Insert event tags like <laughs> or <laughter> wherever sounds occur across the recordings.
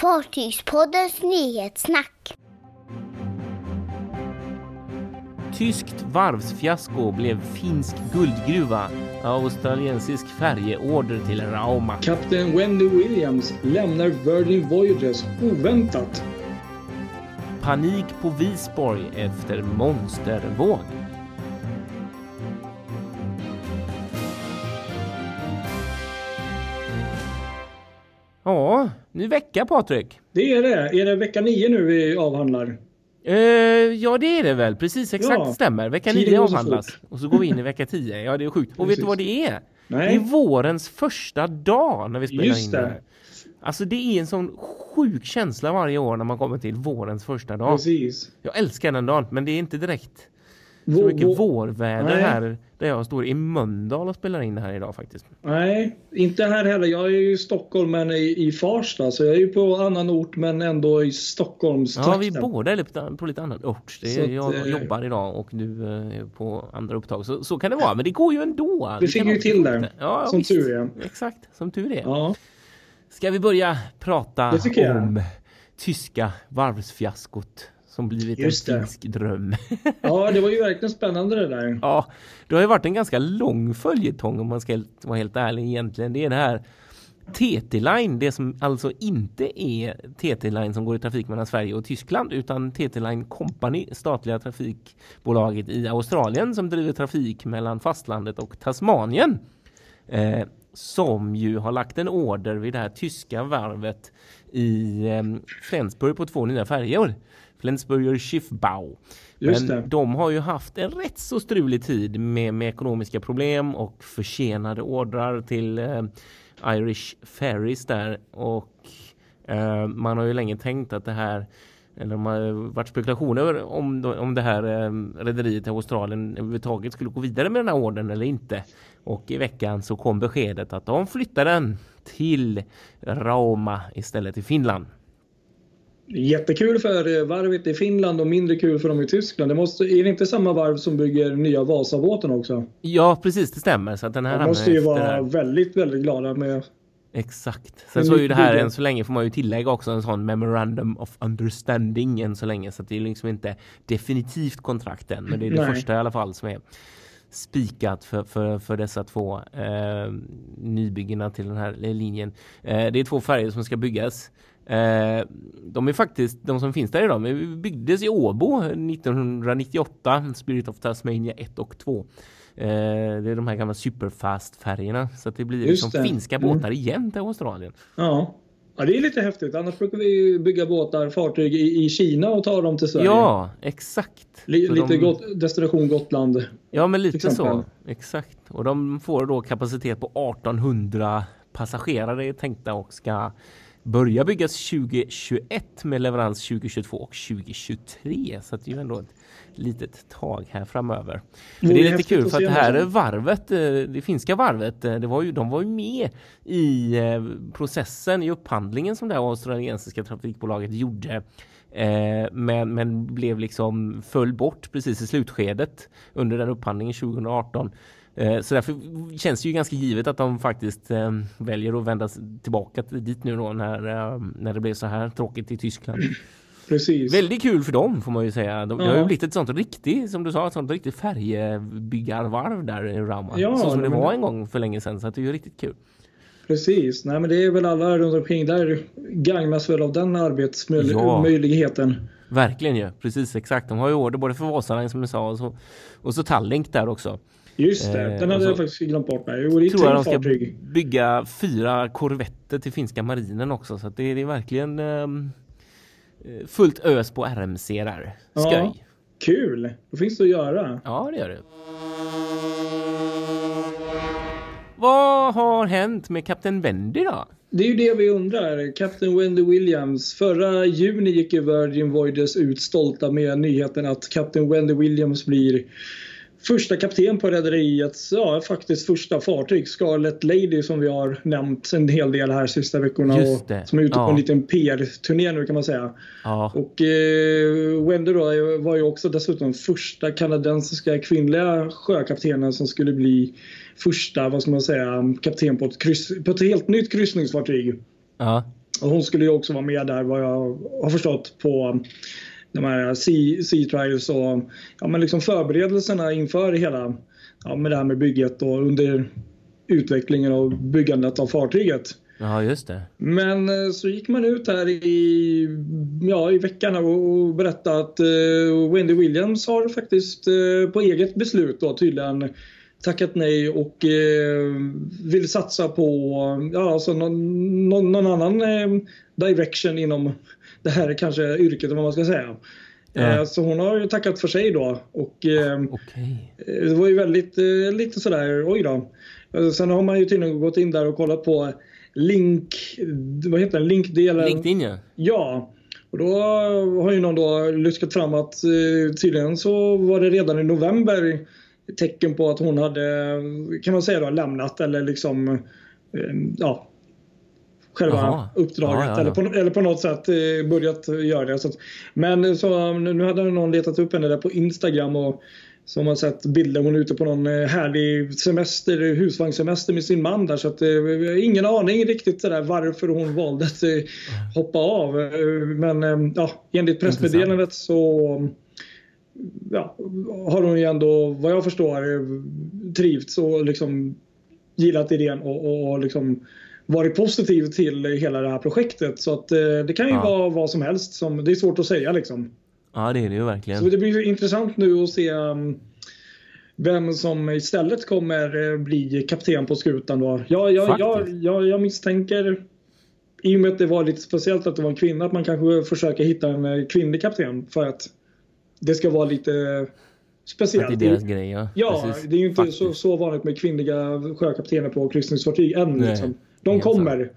Fartygspoddens nyhetssnack. Tyskt varvsfiasko blev finsk guldgruva. Australiensisk färjeorder till Rauma. Kapten Wendy Williams lämnar Virgin Voyages oväntat. Panik på Visborg efter monstervåg. Ny vecka Patrik. Det är det. Är det vecka nio nu vi avhandlar? Uh, ja, det är det väl. Precis, exakt Ja. stämmer. Vecka Tiden 9 går så avhandlas. Och så går vi in i vecka 10. Ja, det är sjukt. Och vet du vad det är? Det är Nej, vårens första dag när vi spelar Just in det. det. här. Alltså det är en sån sjuk känsla varje år när man kommer till vårens första dag. precis. Jag älskar den dagen, men det är inte direkt så mycket vå- vårväder Nej. här där jag står i Mölndal och spelar in det här idag faktiskt. Nej, inte här heller. Jag är ju i Stockholm men i, i Farsta. Så jag är ju på annan ort men ändå i Stockholms Ja, vi båda är på lite annan ort. Det är, att, jag eh, jobbar idag och du eh, är på andra upptag. Så, så kan det vara, men det går ju ändå. Vi fick ju till det, Ja, som visst. tur är. Exakt, som tur är. Ja, Ska vi börja prata om tyska varvsfiaskot som blivit Just en finsk dröm? <laughs> ja, det var ju verkligen spännande det där. ja, det har ju varit en ganska lång följetong om man ska vara helt ärlig egentligen. Det är det här TT-Line, det som alltså inte är TT-Line som går i trafik mellan Sverige och Tyskland utan TT-Line Company, statliga trafikbolaget i Australien som driver trafik mellan fastlandet och Tasmanien. Eh, som ju har lagt en order vid det här tyska varvet i eh, Flensburg på två nya färjor. Flensburger Schiffbau. Men det. de har ju haft en rätt så strulig tid med, med ekonomiska problem och försenade ordrar till eh, Irish Ferries där och eh, man har ju länge tänkt att det här eller de har varit spekulationer om, om det här eh, rederiet i Australien överhuvudtaget skulle gå vidare med den här ordern eller inte. Och i veckan så kom beskedet att de flyttar den till Rauma istället i Finland. Jättekul för eh, varvet i Finland och mindre kul för dem i Tyskland. Det måste, är det inte samma varv som bygger nya Vasabåten också? Ja, precis, det stämmer. Så den här De måste ju vara väldigt, väldigt glada med... Exakt. Sen så är ju det här än så länge får man ju tillägga också en sån memorandum of understanding än så länge så det är liksom inte definitivt kontrakt än men det är det Nej. första i alla fall som är spikat för, för, för dessa två eh, nybyggena till den här linjen. Eh, det är två färger som ska byggas. Eh, de är faktiskt, de som finns där idag, men byggdes i Åbo 1998, Spirit of Tasmania 1 och 2. Eh, det är de här gamla superfast-färgerna så det blir Just liksom det. finska Mm. båtar igen till Australien. Ja. ja, det är lite häftigt. Annars brukar vi bygga båtar, fartyg i, i Kina och ta dem till Sverige. Ja, exakt. Li, Så lite de- gott, destination Gotland. Ja, men lite så. Exakt. Och de får då kapacitet på 1800 passagerare tänkta och ska börja byggas 2021 med leverans 2022 och 2023. Så det är ju ändå ett litet tag här framöver. Men det är lite kul för att det här varvet, eh, det finska varvet, eh, det var ju, de var ju med i eh, processen i upphandlingen som det här australiensiska trafikbolaget gjorde. Eh, men, men blev liksom föll bort precis i slutskedet under den upphandlingen 2018. Eh, så därför känns det ju ganska givet att de faktiskt eh, väljer att vända tillbaka till- dit nu då när, eh, när det blev så här tråkigt i Tyskland. <clears throat> Precis. Väldigt kul för dem får man ju säga. De, Det har ju Ja. blivit ett sånt riktigt, som du sa, ett sånt riktigt färjebyggarvarv där i Rauma. Ja, så som det var en gång för länge sedan. Så det är ju riktigt kul. Precis. Nej, men det är väl alla runt omkring där gagnas väl av den Ja. arbetsmöjligheten. Verkligen ju. Precis exakt. De har ju order både för Vasaline som du sa och så, och så Tallink där också. Just det, Eh, den hade så- jag faktiskt glömt bort. Nej. Jo, det är tror jag de ska fartyg. bygga fyra korvetter till finska marinen också. Så det, är- det är verkligen eh, fullt ös på RMC där. Ja. Skoj. Kul! Då finns det att göra. Ja, det gör det. Vad har hänt med Kapten Wendy då? Det är ju det vi undrar. Captain Wendy Williams. Förra juni gick ju Virgin Voyages ut stolta med nyheten att Captain Wendy Williams blir första kapten på rederiets, ja faktiskt första fartyg, Scarlet Lady som vi har nämnt en hel del här sista veckorna. Och. Som är ute på Ja. en liten PR-turné nu kan man säga. Ja, Och eh, Wendy då var ju också dessutom första kanadensiska kvinnliga sjökaptenen som skulle bli första, vad ska man säga, kapten på ett, kryss, på ett helt nytt kryssningsfartyg. ja. hon skulle ju också vara med där vad jag har förstått på de här Sea, sea Trials och ja, men liksom förberedelserna inför hela ja, med det här med bygget och under utvecklingen och byggandet av fartyget. Ja, just det. Men eh, så gick man ut här i, ja, i veckan och berättade att uh, Wendy Williams har faktiskt uh, på eget beslut då tydligen tackat nej och uh, vill satsa på ja, alltså någon, någon, någon annan direction inom det här kanske yrket, vad man ska säga. Ja. Så hon har ju tackat för sig då. Och okay. det var ju väldigt lite sådär, oj då. Sen har man ju tydligen gått in där och kollat på link, vad heter den, linkdelen? LinkedIn ja. Ja. Och då har ju någon då luskat fram att eh, tydligen så var det redan i november tecken på att hon hade, kan man säga då, lämnat eller liksom, eh, ja, själva Aha. uppdraget ja, ja, ja. Eller, på, eller på något sätt eh, börjat göra det. Så att, men så, nu hade någon letat upp henne där på Instagram och som har sett bilder. Hon är ute på någon eh, härlig semester, husvagnssemester med sin man där. Så att, har ingen aning riktigt sådär varför hon valde att eh, hoppa av. Men ja, enligt pressmeddelandet så ja, har hon ju ändå, vad jag förstår, trivts och liksom gillat idén och, och, och liksom varit positiv till hela det här projektet. Så att det kan ju ja. vara vad som helst. Som, det är svårt att säga liksom. Ja, det är det ju verkligen. Så det blir intressant nu att se um, vem som istället kommer uh, bli kapten på skutan då. Jag, jag, jag, jag, jag misstänker i och med att det var lite speciellt att det var en kvinna att man kanske försöker hitta en uh, kvinnlig kapten för att det ska vara lite speciellt. Att det är deras grej ja. Ja, det är ju inte så, så vanligt med kvinnliga sjökaptener på kryssningsfartyg än. Liksom. De kommer.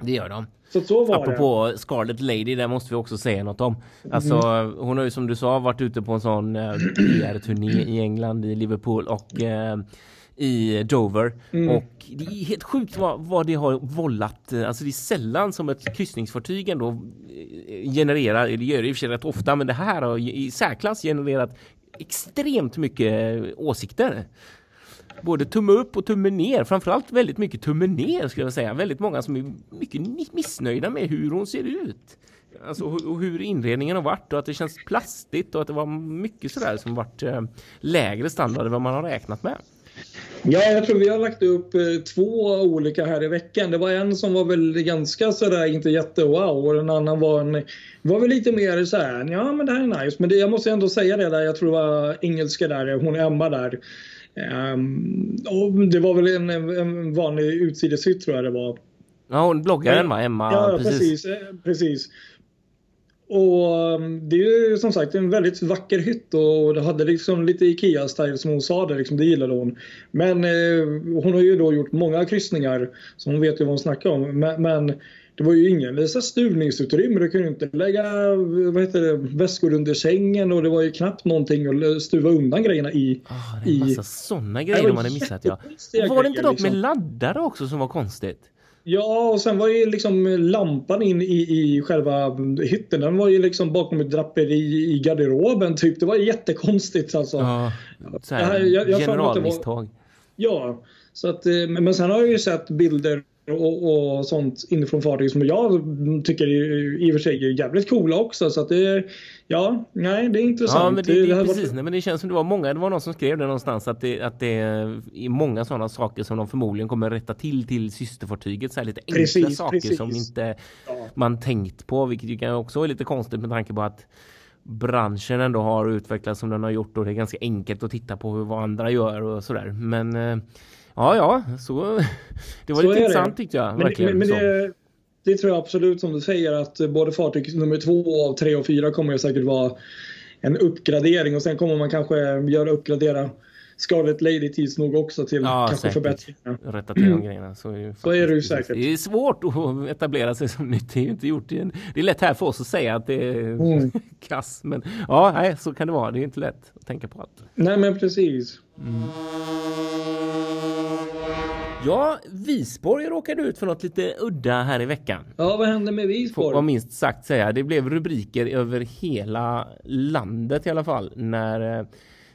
Det gör de. Så så var Apropå det. Scarlet Lady, där måste vi också säga något om. Alltså, mm. hon har ju som du sa varit ute på en sån eh, PR-turné i England, i Liverpool och eh, i Dover. Mm. Och det är helt sjukt vad, vad det har vållat. Alltså det är sällan som ett kryssningsfartyg ändå eh, genererar, det gör det i och för sig rätt ofta, men det här har i särklass genererat extremt mycket åsikter både tumme upp och tumme ner. Framförallt väldigt mycket tumme ner skulle jag säga. Väldigt många som är mycket missnöjda med hur hon ser ut. Alltså och hur inredningen har varit och att det känns plastigt och att det var mycket sådär som varit eh, lägre standard än vad man har räknat med. Ja, jag tror vi har lagt upp eh, två olika här i veckan. Det var en som var väl ganska sådär, inte jättewow och den annan var en, var väl lite mer så här, ja men det här är nice. Men det, jag måste ändå säga det där, jag tror det var engelska där, hon Emma där. Um, och det var väl en, en vanlig utsideshytt tror jag det var. Ja, hon bloggaren va? Emma? Ja, precis. precis, eh, precis. Och ehm, det är ju som sagt en väldigt vacker hytt och det hade liksom lite IKEA-style som hon sa det, liksom, det gillade hon. Men eh, hon har ju då gjort många kryssningar så hon vet ju vad hon snackar om. Men, men det var ju ingen stuvningsutrymme. Du kunde inte lägga vad heter det, väskor under sängen och det var ju knappt någonting att stuva undan grejerna i. Oh, det är en massa sådana grejer de hade missat. Ja. var det inte något liksom. med laddare också som var konstigt? Ja, och sen var ju liksom lampan in i, i själva hytten, den var ju liksom bakom ett draperi i garderoben typ. Det var jättekonstigt alltså. Ja, så här, jag, jag generalmisstag. Ja, så att, eh, men sen har jag ju sett bilder och, och sånt inifrån fartyg som jag tycker i och för sig är jävligt coola också. Så att det, ja, nej, det är intressant. Ja, men det, det, det precis, varit... nej, men det känns som det var många, det var någon som skrev det någonstans att det, att det är många sådana saker som de förmodligen kommer rätta till till systerfartyget. Så här lite enkla precis, saker precis. som inte ja. man tänkt på, vilket ju kan också vara lite konstigt med tanke på att branschen ändå har utvecklats som den har gjort och det är ganska enkelt att titta på hur vad andra gör och sådär. Men eh, Ja, ja, så <laughs> det var så lite intressant tyckte jag. Men, verkligen, men, men det, det, tror jag absolut som du säger att både fartyg nummer två, av tre och fyra kommer säkert vara en uppgradering och sen kommer man kanske göra uppgradera Scarlet Lady tids nog också till ja, kanske förbättringar. Rätta till de grejerna. Så är, så är det ju säkert. Det är svårt att etablera sig som nytt. Det är inte gjort. Det är lätt här för oss att säga att det är mm. <laughs> kass. Men ja, nej, så kan det vara. Det är inte lätt att tänka på allt. Nej, men precis. Mm. Ja, Visborg råkade ut för något lite udda här i veckan. Ja, vad hände med Visborg? Får minst sagt säga. Det blev rubriker över hela landet i alla fall när eh,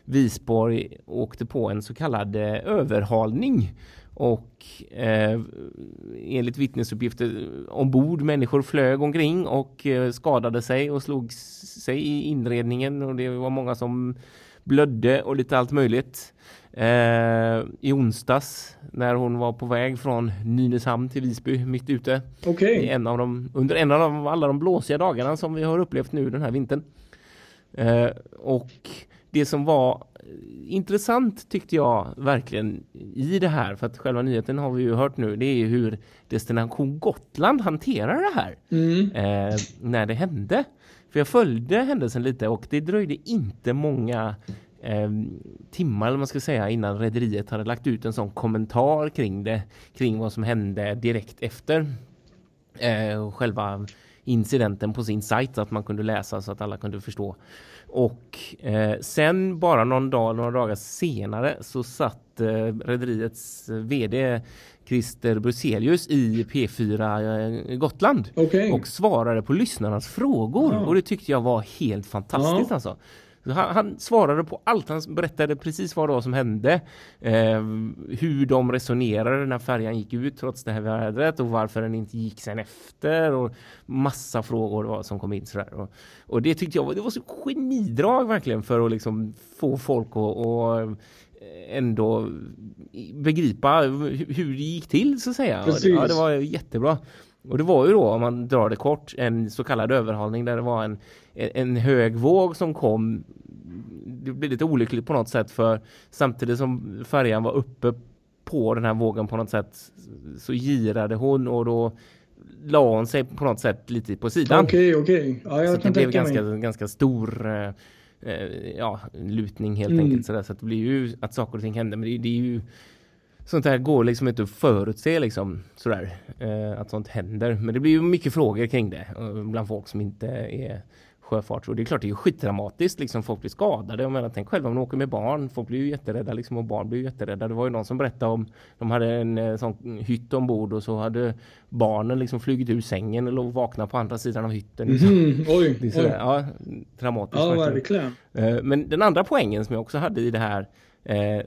Visborg åkte på en så kallad eh, överhalning. och eh, enligt vittnesuppgifter ombord människor flög omkring och eh, skadade sig och slog sig i inredningen och det var många som blödde och lite allt möjligt. Eh, I onsdags när hon var på väg från Nynäshamn till Visby mitt ute. Okay. En av dem, under en av de, alla de blåsiga dagarna som vi har upplevt nu den här vintern. Eh, och det som var intressant tyckte jag verkligen i det här, för att själva nyheten har vi ju hört nu, det är hur Destination Gotland hanterar det här mm. eh, när det hände. För jag följde händelsen lite och det dröjde inte många eh, timmar eller man ska säga innan rederiet hade lagt ut en sån kommentar kring det, kring vad som hände direkt efter eh, själva incidenten på sin sajt så att man kunde läsa så att alla kunde förstå. Och eh, sen bara någon dag, några dagar senare så satt eh, rederiets vd Christer Bruselius i P4 eh, Gotland okay. och svarade på lyssnarnas frågor. Ja. Och det tyckte jag var helt fantastiskt ja. alltså. Han, han, svarade på allt. Han berättade precis vad det var som hände. Eh, hur de resonerade när färjan gick ut trots det här vädret och varför den inte gick sen efter. Och massa frågor som kom in. Sådär. Och, och det tyckte jag var, det var så genidrag verkligen för att liksom få folk att ändå begripa hur det gick till så att säga. Ja, det var jättebra. Och det var ju då, om man drar det kort, en så kallad överhalning där det var en, en hög våg som kom. Det blev lite olyckligt på något sätt för samtidigt som färjan var uppe på den här vågen på något sätt så girade hon och då la hon sig på något sätt lite på sidan. Okej, okay, okej. Okay. Ja, jag så kan det blev ganska, ganska stor eh, ja, lutning helt mm. enkelt. Så att det blir ju att saker och ting händer. Men det, det är ju sånt här går liksom inte att förutse liksom sådär eh, att sånt händer. Men det blir ju mycket frågor kring det eh, bland folk som inte är sjöfart. Och det är klart det är ju skitdramatiskt liksom folk blir skadade. Jag menar tänk själv om de åker med barn. Folk blir ju jätterädda liksom och barn blir ju jätterädda. Det var ju någon som berättade om de hade en eh, sån hytt ombord och så hade barnen liksom flugit ur sängen och vaknat på andra sidan av hytten. Liksom. Mm, oj, det är sådär. Ja, dramatiskt. Ja, verkligen. Eh, men den andra poängen som jag också hade i det här eh,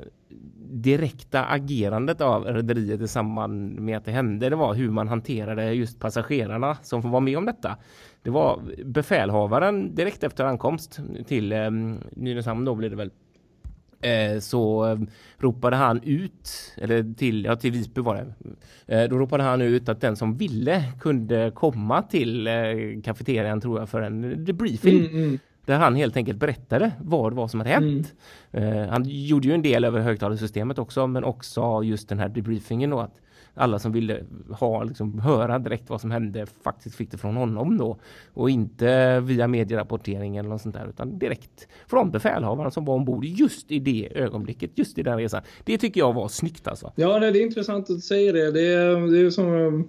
direkta agerandet av rederiet i samband med att det hände det var hur man hanterade just passagerarna som vara med om detta. Det var befälhavaren direkt efter ankomst till eh, Nynäshamn då blir det väl så eh, ropade han ut, eller till, ja, till Visby var det. Eh, då ropade han ut att den som ville kunde komma till eh, kafeterian tror jag för en debriefing. Mm, mm där han helt enkelt berättade vad det var som hade hänt. Mm. Han gjorde ju en del över högtalarsystemet också men också just den här debriefingen och att alla som ville ha, liksom, höra direkt vad som hände faktiskt fick det från honom då och inte via medierapportering eller något sånt där utan direkt från befälhavaren som var ombord just i det ögonblicket, just i den resan. Det tycker jag var snyggt alltså. Ja, det är intressant att säga det. Det är, det är som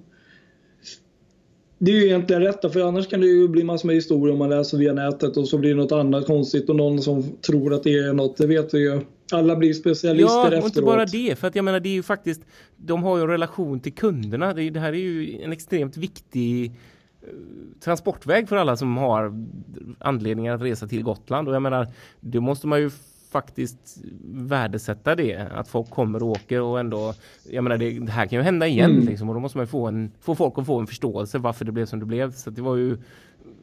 det är ju egentligen rätt för annars kan det ju bli massor med historier om man läser via nätet och så blir det något annat konstigt och någon som tror att det är något, det vet vi ju. Alla blir specialister ja, efteråt. Ja, inte bara det. För att jag menar, det är ju faktiskt, de har ju en relation till kunderna. Det, det här är ju en extremt viktig eh, transportväg för alla som har anledningar att resa till Gotland. Och jag menar, det måste man ju faktiskt värdesätta det. Att folk kommer och åker och ändå, jag menar det, det här kan ju hända igen mm. liksom, och då måste man få, en, få folk att få en förståelse varför det blev som det blev. Så det var ju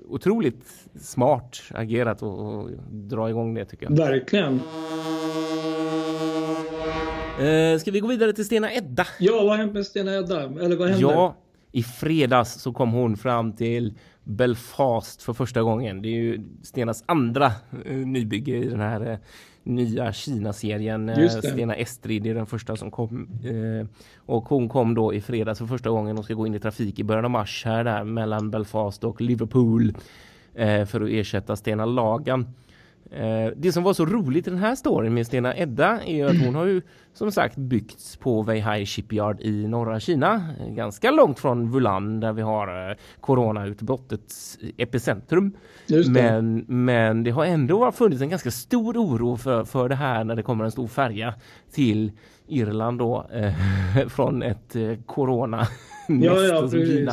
otroligt smart agerat och, dra igång det tycker jag. Verkligen. Eh, ska vi gå vidare till Stena Edda? Ja, vad hänt med Stena Edda? Eller vad händer? Ja, i fredags så kom hon fram till Belfast för första gången. Det är ju Stenas andra eh, nybygge i den här eh, nya Kina-serien. Eh, Stena Estrid är den första som kom. Eh, och hon kom då i fredags för första gången och ska gå in i trafik i början av mars här där mellan Belfast och Liverpool eh, för att ersätta Stena Lagan. Eh, det som var så roligt i den här storyn med Stena Edda är att hon har ju som sagt byggts på Weihai Shipyard i norra Kina. Ganska långt från Wulan där vi har eh, coronautbrottets epicentrum. Det. Men, men det har ändå funnits en ganska stor oro för, för det här när det kommer en stor färja till Irland då eh, <laughs> från ett eh, corona ja, ja, Kina.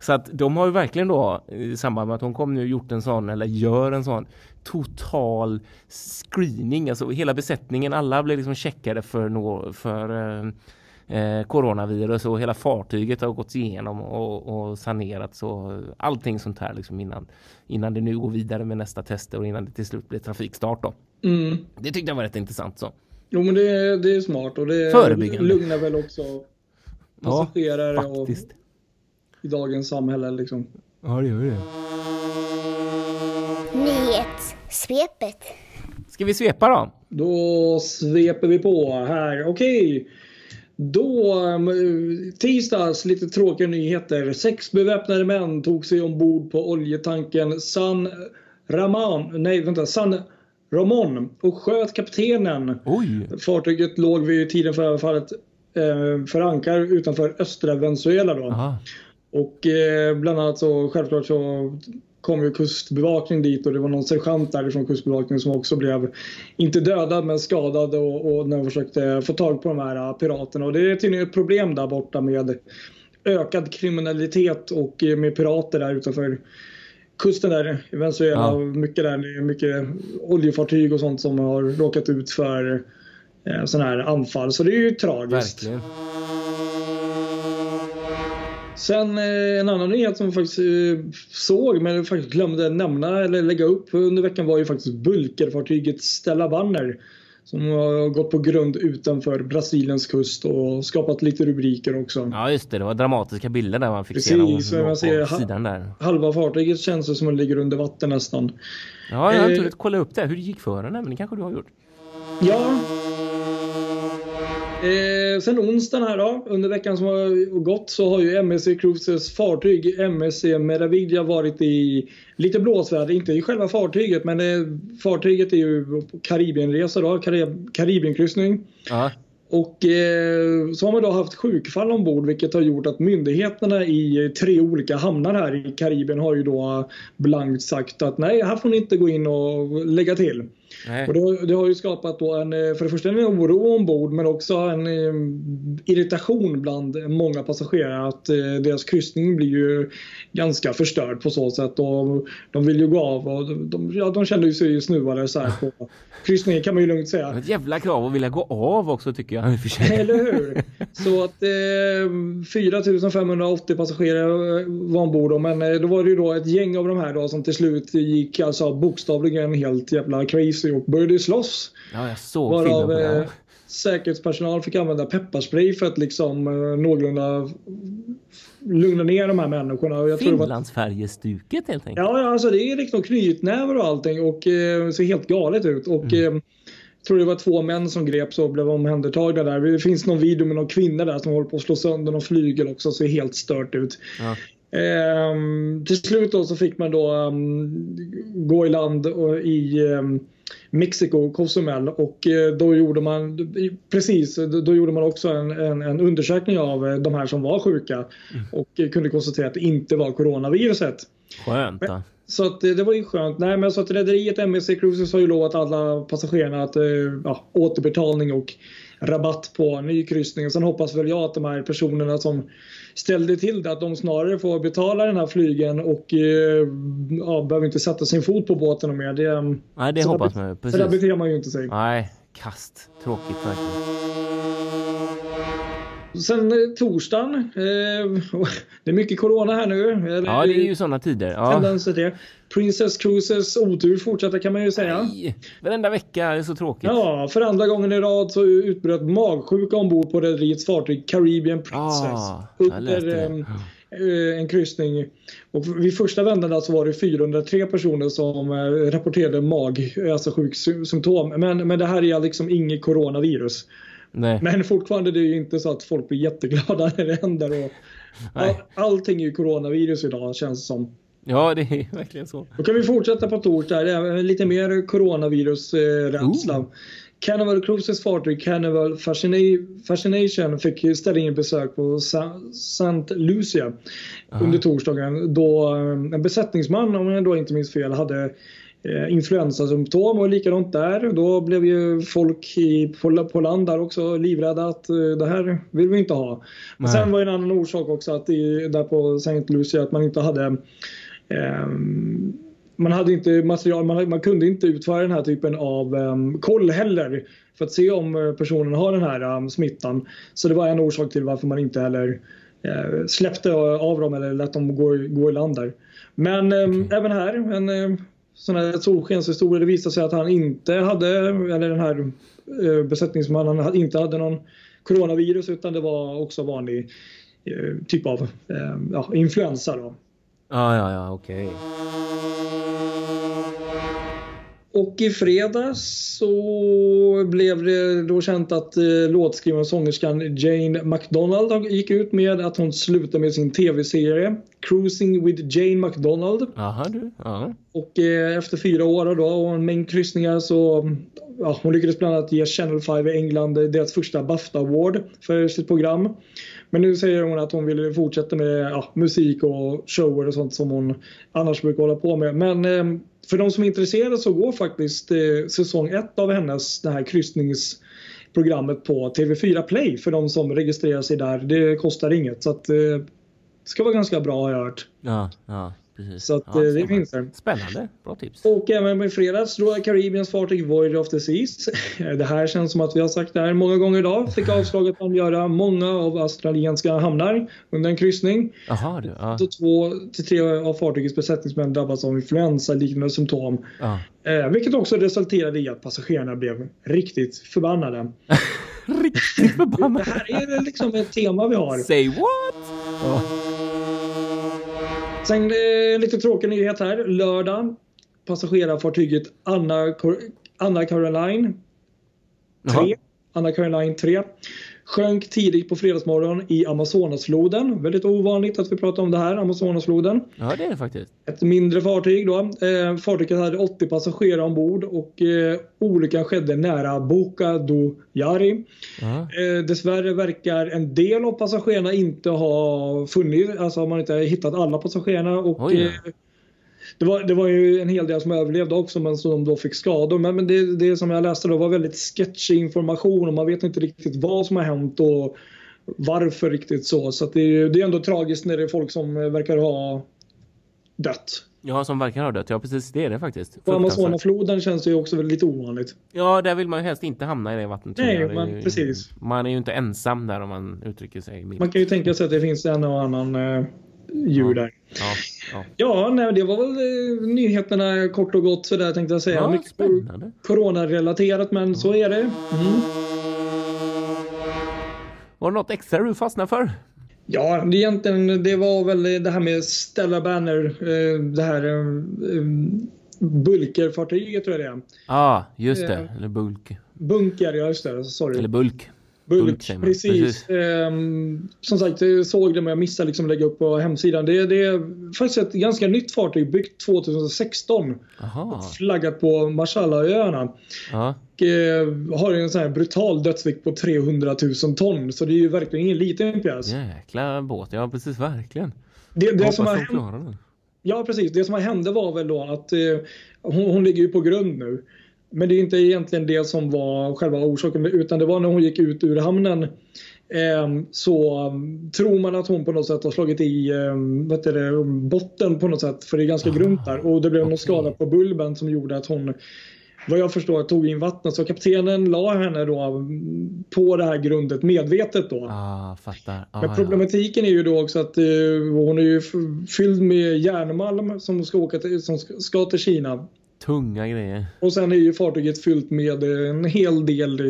Så att de har ju verkligen då i samband med att hon kom nu gjort en sån eller gör en sån total screening. Alltså hela besättningen, alla blev liksom checkade för, nå, för eh, eh, coronavirus och hela fartyget har gått igenom och, och sanerats och allting sånt här liksom innan, innan det nu går vidare med nästa tester och innan det till slut blir trafikstart då. Mm. Det tyckte jag var rätt intressant så. Jo men det, det är smart och det lugnar väl också passagerare och, Faktiskt. i dagens samhälle liksom. Ja, det gör det. Nyhetssvepet. Ska vi svepa då? Då sveper vi på här. Okej. Då, um, tisdags, lite tråkiga nyheter. Sex beväpnade män tog sig ombord på oljetanken San Ramon, nej vänta, San Ramon och sköt kaptenen. Oj! Fartyget låg vid tiden för överfallet eh, för ankar utanför östra Venezuela då. Aha. Och eh, bland annat så självklart så kom ju kustbevakning dit och det var någon sergeant därifrån kustbevakningen som också blev inte dödad men skadad och, och när de försökte få tag på de här eh, piraterna. Och det är tydligen ett problem där borta med ökad kriminalitet och eh, med pirater där utanför kusten där i Venezuela. Ja. Mycket där, mycket oljefartyg och sånt som har råkat ut för eh, sådana här anfall. Så det är ju tragiskt. Verkligen. Sen eh, en annan nyhet som jag faktiskt eh, såg men faktiskt glömde nämna eller lägga upp under veckan var ju faktiskt bulkerfartyget Stella Banner. Som har gått på grund utanför Brasiliens kust och skapat lite rubriker också. Ja just det, det var dramatiska bilder där man fick Precis, se man på ser sidan där. Halva fartyget känns det som att det ligger under vatten nästan. Ja, jag har Eh, kolla upp det. Hur det gick för den, men det kanske du har gjort. Ja. Eh, sen onsdagen här då, under veckan som har gått så har ju MSC Cruises fartyg MSC Meraviglia varit i lite blåsväder. Inte i själva fartyget men eh, fartyget är ju Karibienresa då, Karib- Karibienkryssning. Ja. Och eh, så har man då haft sjukfall ombord vilket har gjort att myndigheterna i tre olika hamnar här i Karibien har ju då blankt sagt att nej, här får ni inte gå in och lägga till. Nej. Och det, har- det har ju skapat då en, eh, för det första en oro ombord men också en eh, irritation bland många passagerare att eh, deras kryssning blir ju ganska förstörd på så sätt. Och de vill ju gå av och de, de, ja, de känner ju sig snuvade så här på <laughs> kryssningen kan man ju lugnt säga. Ett jävla krav att vilja gå av också tycker jag. Eller hur? <laughs> Så att eh, 4580 passagerare var ombord men då var det ju då ett gäng av de här då som till slut gick alltså bokstavligen helt jävla crazy och började slåss. Ja, jag såg Varav filmen på det. eh, säkerhetspersonal fick använda pepparspray för att liksom eh, någorlunda lugna ner de här människorna. Och jag Finlandsfärjestuket helt enkelt. Ja, alltså det är liksom knytnävar och allting och eh, ser helt galet ut. Och Mm. eh, tror det var två män som greps och blev omhändertagna där. Det finns någon video med någon kvinna där som håller på att slå sönder någon flygel också. Ser helt stört ut. Ja. Ehm, till slut då så fick man då ehm, gå i land och, i um, Mexiko, Cozumel och eh, då gjorde man precis, då, gjorde man också en, en, en undersökning av eh, de här som var sjuka och eh, kunde konstatera att det inte var coronaviruset. Skönt då. Så att det, var ju skönt. Nej, men så att rederiet MSC Cruises har ju lovat alla passagerarna att ja, återbetalning och rabatt på ny kryssning. Sen hoppas väl jag att de här personerna som ställde till det att de snarare får betala den här flygen och eh, ja, behöver inte sätta sin fot på båten mer. Det, Nej, det hoppas man ju. Så där beter man ju inte sig. Nej, kast. Tråkigt verkligen. Sen eh, torsdagen. Eh, det är mycket corona här nu. Eller, Ja, det är ju sådana tider. Ja. tendenser till det. Princess Cruises otur fortsätter kan man ju säga. Nej, Varenda vecka är så tråkigt. Ja, för andra gången i rad så utbröt magsjuka ombord på rederiets fartyg Caribbean Princess. Ah, under ehm, eh, en kryssning. Och vid första vändan så var det 403 personer som eh, rapporterade mag, alltså sjuksymptom. Men, men det här är liksom inget coronavirus. Nej. Men fortfarande det är ju inte så att folk blir jätteglada när det händer. Och <laughs> all, allting är ju coronavirus idag känns som. Ja, det är verkligen så. Då kan vi fortsätta på torsdag. Lite mer coronavirusrädsla. Ooh. Carnival Cruises fartyg Carnival Fascina- Fascination fick ställa in besök på St. Lucia under torsdagen då eh, en besättningsman, om jag då inte minns fel, hade eh, influensasymptom och likadant där. Då blev ju folk i, på, land där också livrädda att eh, det här vill vi inte ha. Men sen var ju en annan orsak också att i, där på St. Lucia att man inte hade ehm, man hade inte material, man, man, kunde inte utföra den här typen av um, koll heller för att se om personen har den här um, smittan. Så det var en orsak till varför man inte heller uh, släppte av dem eller lät dem gå, gå i land där. Men um, okay. även här, en uh, sån här solskenshistoria, det visade sig att han inte hade, eller den här eh, besättningsmannen inte hade någon coronavirus utan det var också vanlig eh, typ av eh, ja, influensa. Då. Ah, ja, ja, okej. Okay. Och i fredags så blev det då känt att eh, låtskrivaren och sångerskan Jane McDonald gick ut med att hon slutar med sin tv-serie Cruising with Jane McDonald. Aha, du. Aha. Och eh, efter fyra år då, och en mängd kryssningar så ja, hon lyckades bland annat ge Channel 5 i England deras första BAFTA Award för sitt program. Men nu säger hon att hon vill fortsätta med ja, musik och shower och sånt som hon annars brukar hålla på med. Men eh, för de som är intresserade så går faktiskt eh, säsong ett av hennes det här kryssningsprogrammet på TV4 Play för de som registrerar sig där. Det kostar inget så att eh, det ska vara ganska bra har jag hört. Ja, ja. Precis. Så att, ja, det finns där. Spännande, bra tips. Och även i fredags Royal Caribbeans fartyg Voyager of the Seas. <laughs> Det här känns som att vi har sagt det här många gånger idag. Fick avslag att göra många av australienska hamnar under en kryssning. Aha, du, ja. Så två till tre av fartygets besättningsmän drabbas av influensa-liknande symptom. Ja. Eh, vilket också resulterade i att passagerarna blev riktigt förbannade. <laughs> riktigt <laughs> förbannade? Det här är liksom ett tema vi har. Say what? Sen eh, lite tråkig nyhet här. Lördag. Passagerarfartyget Anna, Anna Caroline 3. Anna Caroline 3 sjönk tidigt på fredagsmorgon i Amazonasfloden. Väldigt ovanligt att vi pratar om det här, Amazonasfloden. Ja, det är det faktiskt. Ett mindre fartyg då. Eh, fartyget hade 80 passagerare ombord och eh, olyckan skedde nära Boca do Jari. Eh, dessvärre verkar en del av passagerarna inte ha funnits, alltså har man inte hittat alla passagerarna och ja. Eh, det var, det var ju en hel del som överlevde också men som då fick skador. Men, men det, det som jag läste då var väldigt sketchig information och man vet inte riktigt vad som har hänt och varför riktigt så. Så det, är, det är ändå tragiskt när det är folk som verkar ha dött. Ja, som verkar ha dött. Ja, precis. Det är det faktiskt. På Amazonafloden känns det ju också väldigt ovanligt. Ja, där vill man ju helst inte hamna i det vattnet. Nej, men ju, precis. Man är ju inte ensam där om man uttrycker sig. Man kan ju tänka sig att det finns en och annan eh, djur ja. där. Ja, ja. ja nej, det var väl eh, nyheterna kort och gott så där tänkte jag säga. Ja, Mycket spännande. coronarelaterat men så är det. Mm. Var det något extra du fastnade för? Ja, det, egentligen, det var väl det här med Stella Banner, eh, det här eh, bulkerfartyget tror jag det är. Ja, ah, just det. Eller bulk. Bunker, ja just det. Sorry. Eller bulk. Bulk, Bulk precis. precis. Ehm, som sagt, jag såg det men jag missade liksom lägga upp på hemsidan. Det, det, är faktiskt ett ganska nytt fartyg byggt 2016. Aha. Flaggat på Marshallöarna. Och eh, har en sån här brutal dödsvikt på 300 000 ton. Så det är ju verkligen ingen liten pjäs. Jäkla båt, ja precis verkligen. Det, det som har hänt, Ja precis, det som hände var väl då att eh, hon, hon ligger ju på grund nu. Men det är inte egentligen det som var själva orsaken utan det var när hon gick ut ur hamnen eh, så um, tror man att hon på något sätt har slagit i eh, vet det, botten på något sätt för det är ganska ah, grunt där och det blev okay. någon skada på bulben som gjorde att hon vad jag förstår tog in vattnet så kaptenen la henne då um, på det här grundet medvetet då. Ah, fattar. Ah, Men problematiken ja. är ju då också att uh, hon är ju fylld med järnmalm som ska, åka till, som ska till Kina Tunga grejer. Och sen är ju fartyget fyllt med en hel del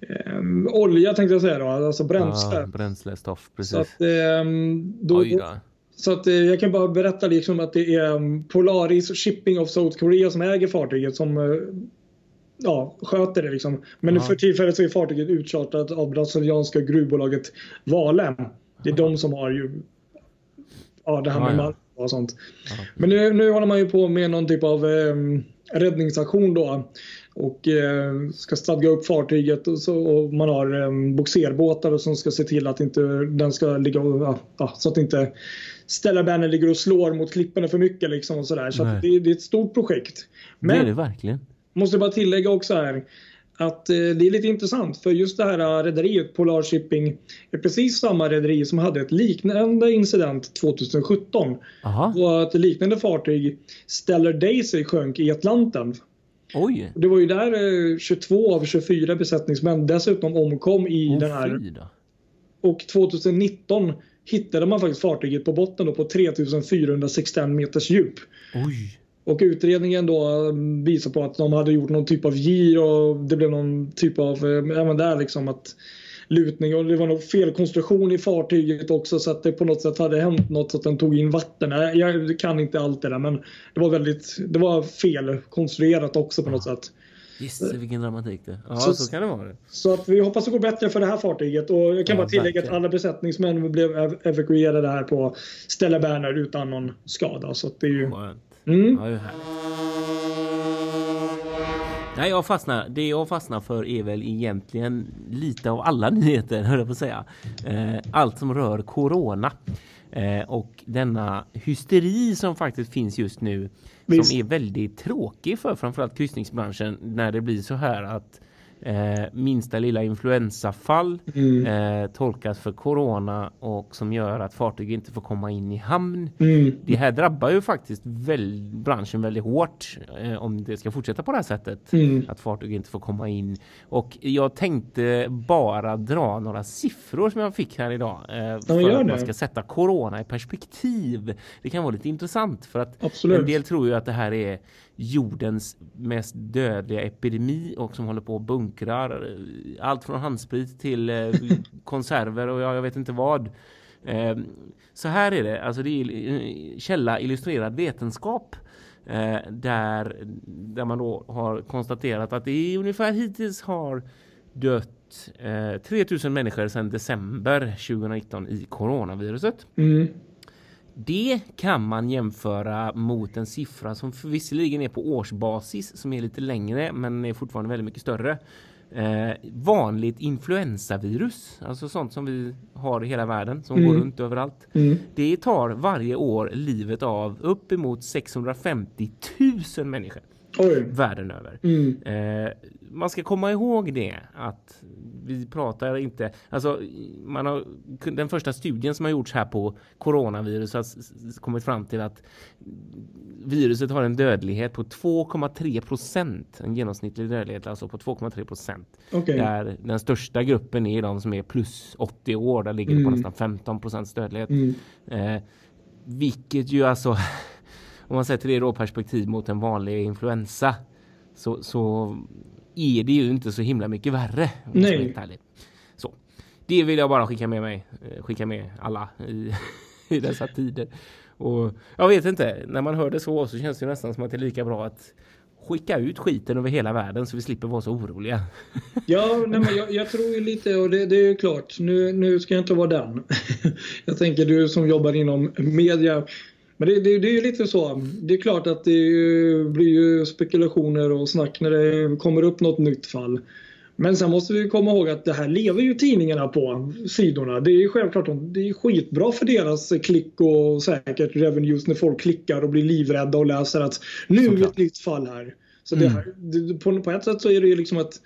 eh, olja tänkte jag säga då, alltså bränsle. Ja, bränslestoff, precis. Så att, eh, då. Så att, eh, jag kan bara berätta liksom att det är um, Polaris Shipping of South Korea som äger fartyget som eh, ja, sköter det. Liksom. Men ja. för tillfället så är fartyget utchartrat av brasilianska gruvbolaget Vale. Det är ja. de som har ju ja, det här med ja, och sånt. Ja. Men nu, nu håller man ju på med någon typ av eh, räddningsaktion då och eh, ska stadga upp fartyget och, så, och man har eh, boxerbåtar som ska se till att inte den ska ligga och, ja, så att inte Stella Banner ligger och slår mot klipporna för mycket liksom och sådär. Så det, det, är ett stort projekt. Men, det är det verkligen. Måste bara tillägga också här att eh, det är lite intressant för just det här eh, rederiet Polar Shipping är precis samma rederi som hade ett liknande incident 2017. Aha. Och att ett liknande fartyg Stellar Daisy sjönk i Atlanten. Oj. Det var ju där eh, 22 av 24 besättningsmän dessutom omkom i Oh, den här. fy då. Och 2019 hittade man faktiskt fartyget på botten då på 3461 meters djup. Oj. Och utredningen då mm, visar på att de hade gjort någon typ av gir och det blev någon typ av, eh, även där liksom att lutning och det var någon felkonstruktion i fartyget också så att det på något sätt hade hänt något så att den tog in vatten. Jag kan inte allt det där men det var väldigt, det var fel konstruerat också på något sätt. Gisse vilken dramatik det. Ja, Så- så, kan det vara. Så att vi hoppas det går bättre för det här fartyget och jag kan Ja, bara tillägga att alla besättningsmän blev ev- evakuerade här på Stella Berner utan någon skada. Så det är ju... Skönt. Mm. Ja, det är. Nej, jag fastnar. Det jag fastnar för är väl egentligen lite av alla <laughs> nyheter, höll jag på att säga. Eh, allt som rör corona. Eh, och denna hysteri som faktiskt finns just nu. Visst. Som är väldigt tråkig för framförallt kryssningsbranschen när det blir så här att eh, minsta lilla influensafall Mm. eh, tolkas för corona och som gör att fartyg inte får komma in i hamn. Mm. Det här drabbar ju faktiskt väl, branschen väldigt hårt eh, om det ska fortsätta på det här sättet. Mm. Att fartyg inte får komma in. Och jag tänkte bara dra några siffror som jag fick här idag. Eh, för att man ska sätta corona i perspektiv. Det kan vara lite intressant för att Absolut. en del tror ju att det här är jordens mest dödliga epidemi och som håller på och bunkrar allt från handsprit till eh, <laughs> konserver och ja, jag vet inte vad. Eh, så här är det, alltså det är eh, källa illustrerad vetenskap eh, där, där man då har konstaterat att det är ungefär hittills har dött eh, 3000 människor sedan december 2019 i coronaviruset. Mm. Det kan man jämföra mot en siffra som visserligen är på årsbasis som är lite längre men är fortfarande väldigt mycket större. Eh, vanligt influensavirus, alltså sånt som vi har i hela världen som Mm. går runt överallt. Mm. Det tar varje år livet av uppemot 650 000 människor Oj. världen över. Mm. Eh, man ska komma ihåg det att vi pratar inte, alltså man har, den första studien som har gjorts här på coronavirus har kommit fram till att viruset har en dödlighet på 2,3 procent, en genomsnittlig dödlighet alltså på 2,3 procent. Okej. Där den största gruppen är de som är plus 80 år, där ligger det på Mm. nästan 15 procents dödlighet. Mm. Eh, vilket ju alltså, <laughs> om man sätter det då perspektiv mot en vanlig influensa så, så är det ju inte så himla mycket värre. Nej. Så, det vill jag bara skicka med mig, eh, skicka med alla i, <laughs> i dessa tider. Och jag vet inte, när man hör det så så känns det nästan som att det är lika bra att skicka ut skiten över hela världen så vi slipper vara så oroliga. <laughs> Ja, nej, men jag, jag tror ju lite, och det, det är ju klart, nu, nu ska jag inte vara den. <laughs> jag tänker du som jobbar inom media. Men det, det, det är ju lite så. Det är klart att det ju, blir ju spekulationer och snack när det kommer upp något nytt fall. Men sen måste vi komma ihåg att det här lever ju tidningarna på sidorna. Det är ju självklart det är skitbra för deras klick och säkert revenues när folk klickar och blir livrädda och läser att nu är ett nytt fall här. Så det Mm. här, det, på, på ett sätt så är det ju liksom att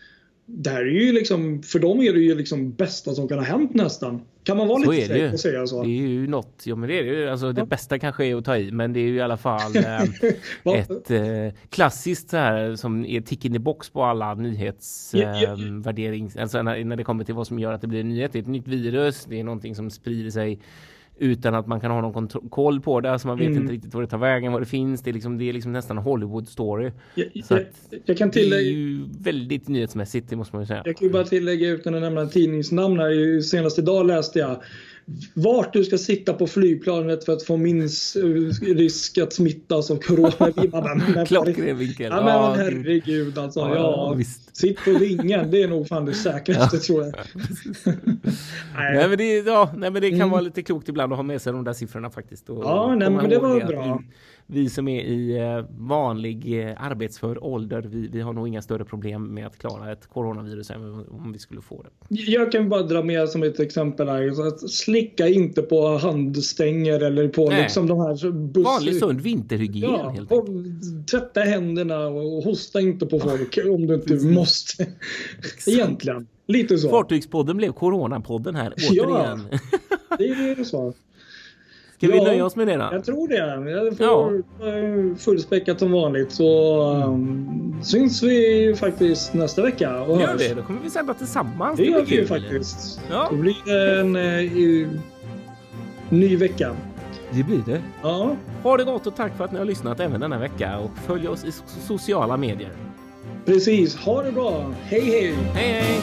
det här är ju liksom, för dem är det ju liksom bästa som kan ha hänt nästan. Kan man vara Så lite fräck och säga så? Det är ju något, ja men det är det ju. Alltså det Ja. bästa kanske är att ta i, men det är ju i alla fall <laughs> eh, ett eh, klassiskt så här som är tick in the box på alla nyhetsvärdering. Ja, ja, Eh, värdering. alltså när, när det kommer till vad som gör att det blir en nyhet. Det är ett nytt virus, det är någonting som sprider sig utan att man kan ha någon koll på det. Alltså man vet Mm. inte riktigt vad det tar vägen, vad det finns. Det är liksom, det är liksom nästan Hollywood story. Jag, jag, jag kan Det är tillägga, ju väldigt nyhetsmässigt, det måste man ju säga. jag kan ju bara tillägga utan att nämna tidningsnamn här. Senast idag läste jag vart du ska sitta på flygplanet för att få minst eh, risk att smittas av corona. Klockren <laughs> vinkel. Ja men herregud alltså. Ja, Ja, visst. Sitt på vingen, det är nog fan det <laughs> säkraste tror jag. Nej <laughs> Nej, men, det, ja, nej, men det kan Mm. vara lite klokt ibland att ha med sig de där siffrorna faktiskt. Och Ja, nej, men det var bra. Vi, som är i eh, vanlig eh, arbetsför ålder, vi, vi har nog inga större problem med att klara ett coronavirus även om vi skulle få det. Jag kan bara dra med som ett exempel här. Att slicka inte på handstänger eller på Nej. liksom de här buss... Vanlig sund vinterhygien Ja, helt och enkelt. tvätta händerna och hosta inte på folk <laughs> om du inte måste. Egentligen. Lite så. Fartygspodden blev coronapodden här Ja. återigen. Det är det så. Ska vi Ja. nöja oss med det då? Jag tror det. Jag får Ja. fullspäckat som vanligt. Så um, syns vi faktiskt nästa vecka. Och Gör det, då kommer vi sända tillsammans. Det blir gör vi ju kul. faktiskt. Ja. Då blir det en eh, i- ny vecka. Det blir det. Ja, Ha det gott och tack för att ni har lyssnat även denna vecka och följ oss i so- sociala medier. precis. Ha det bra. Hej hej! Hej hej!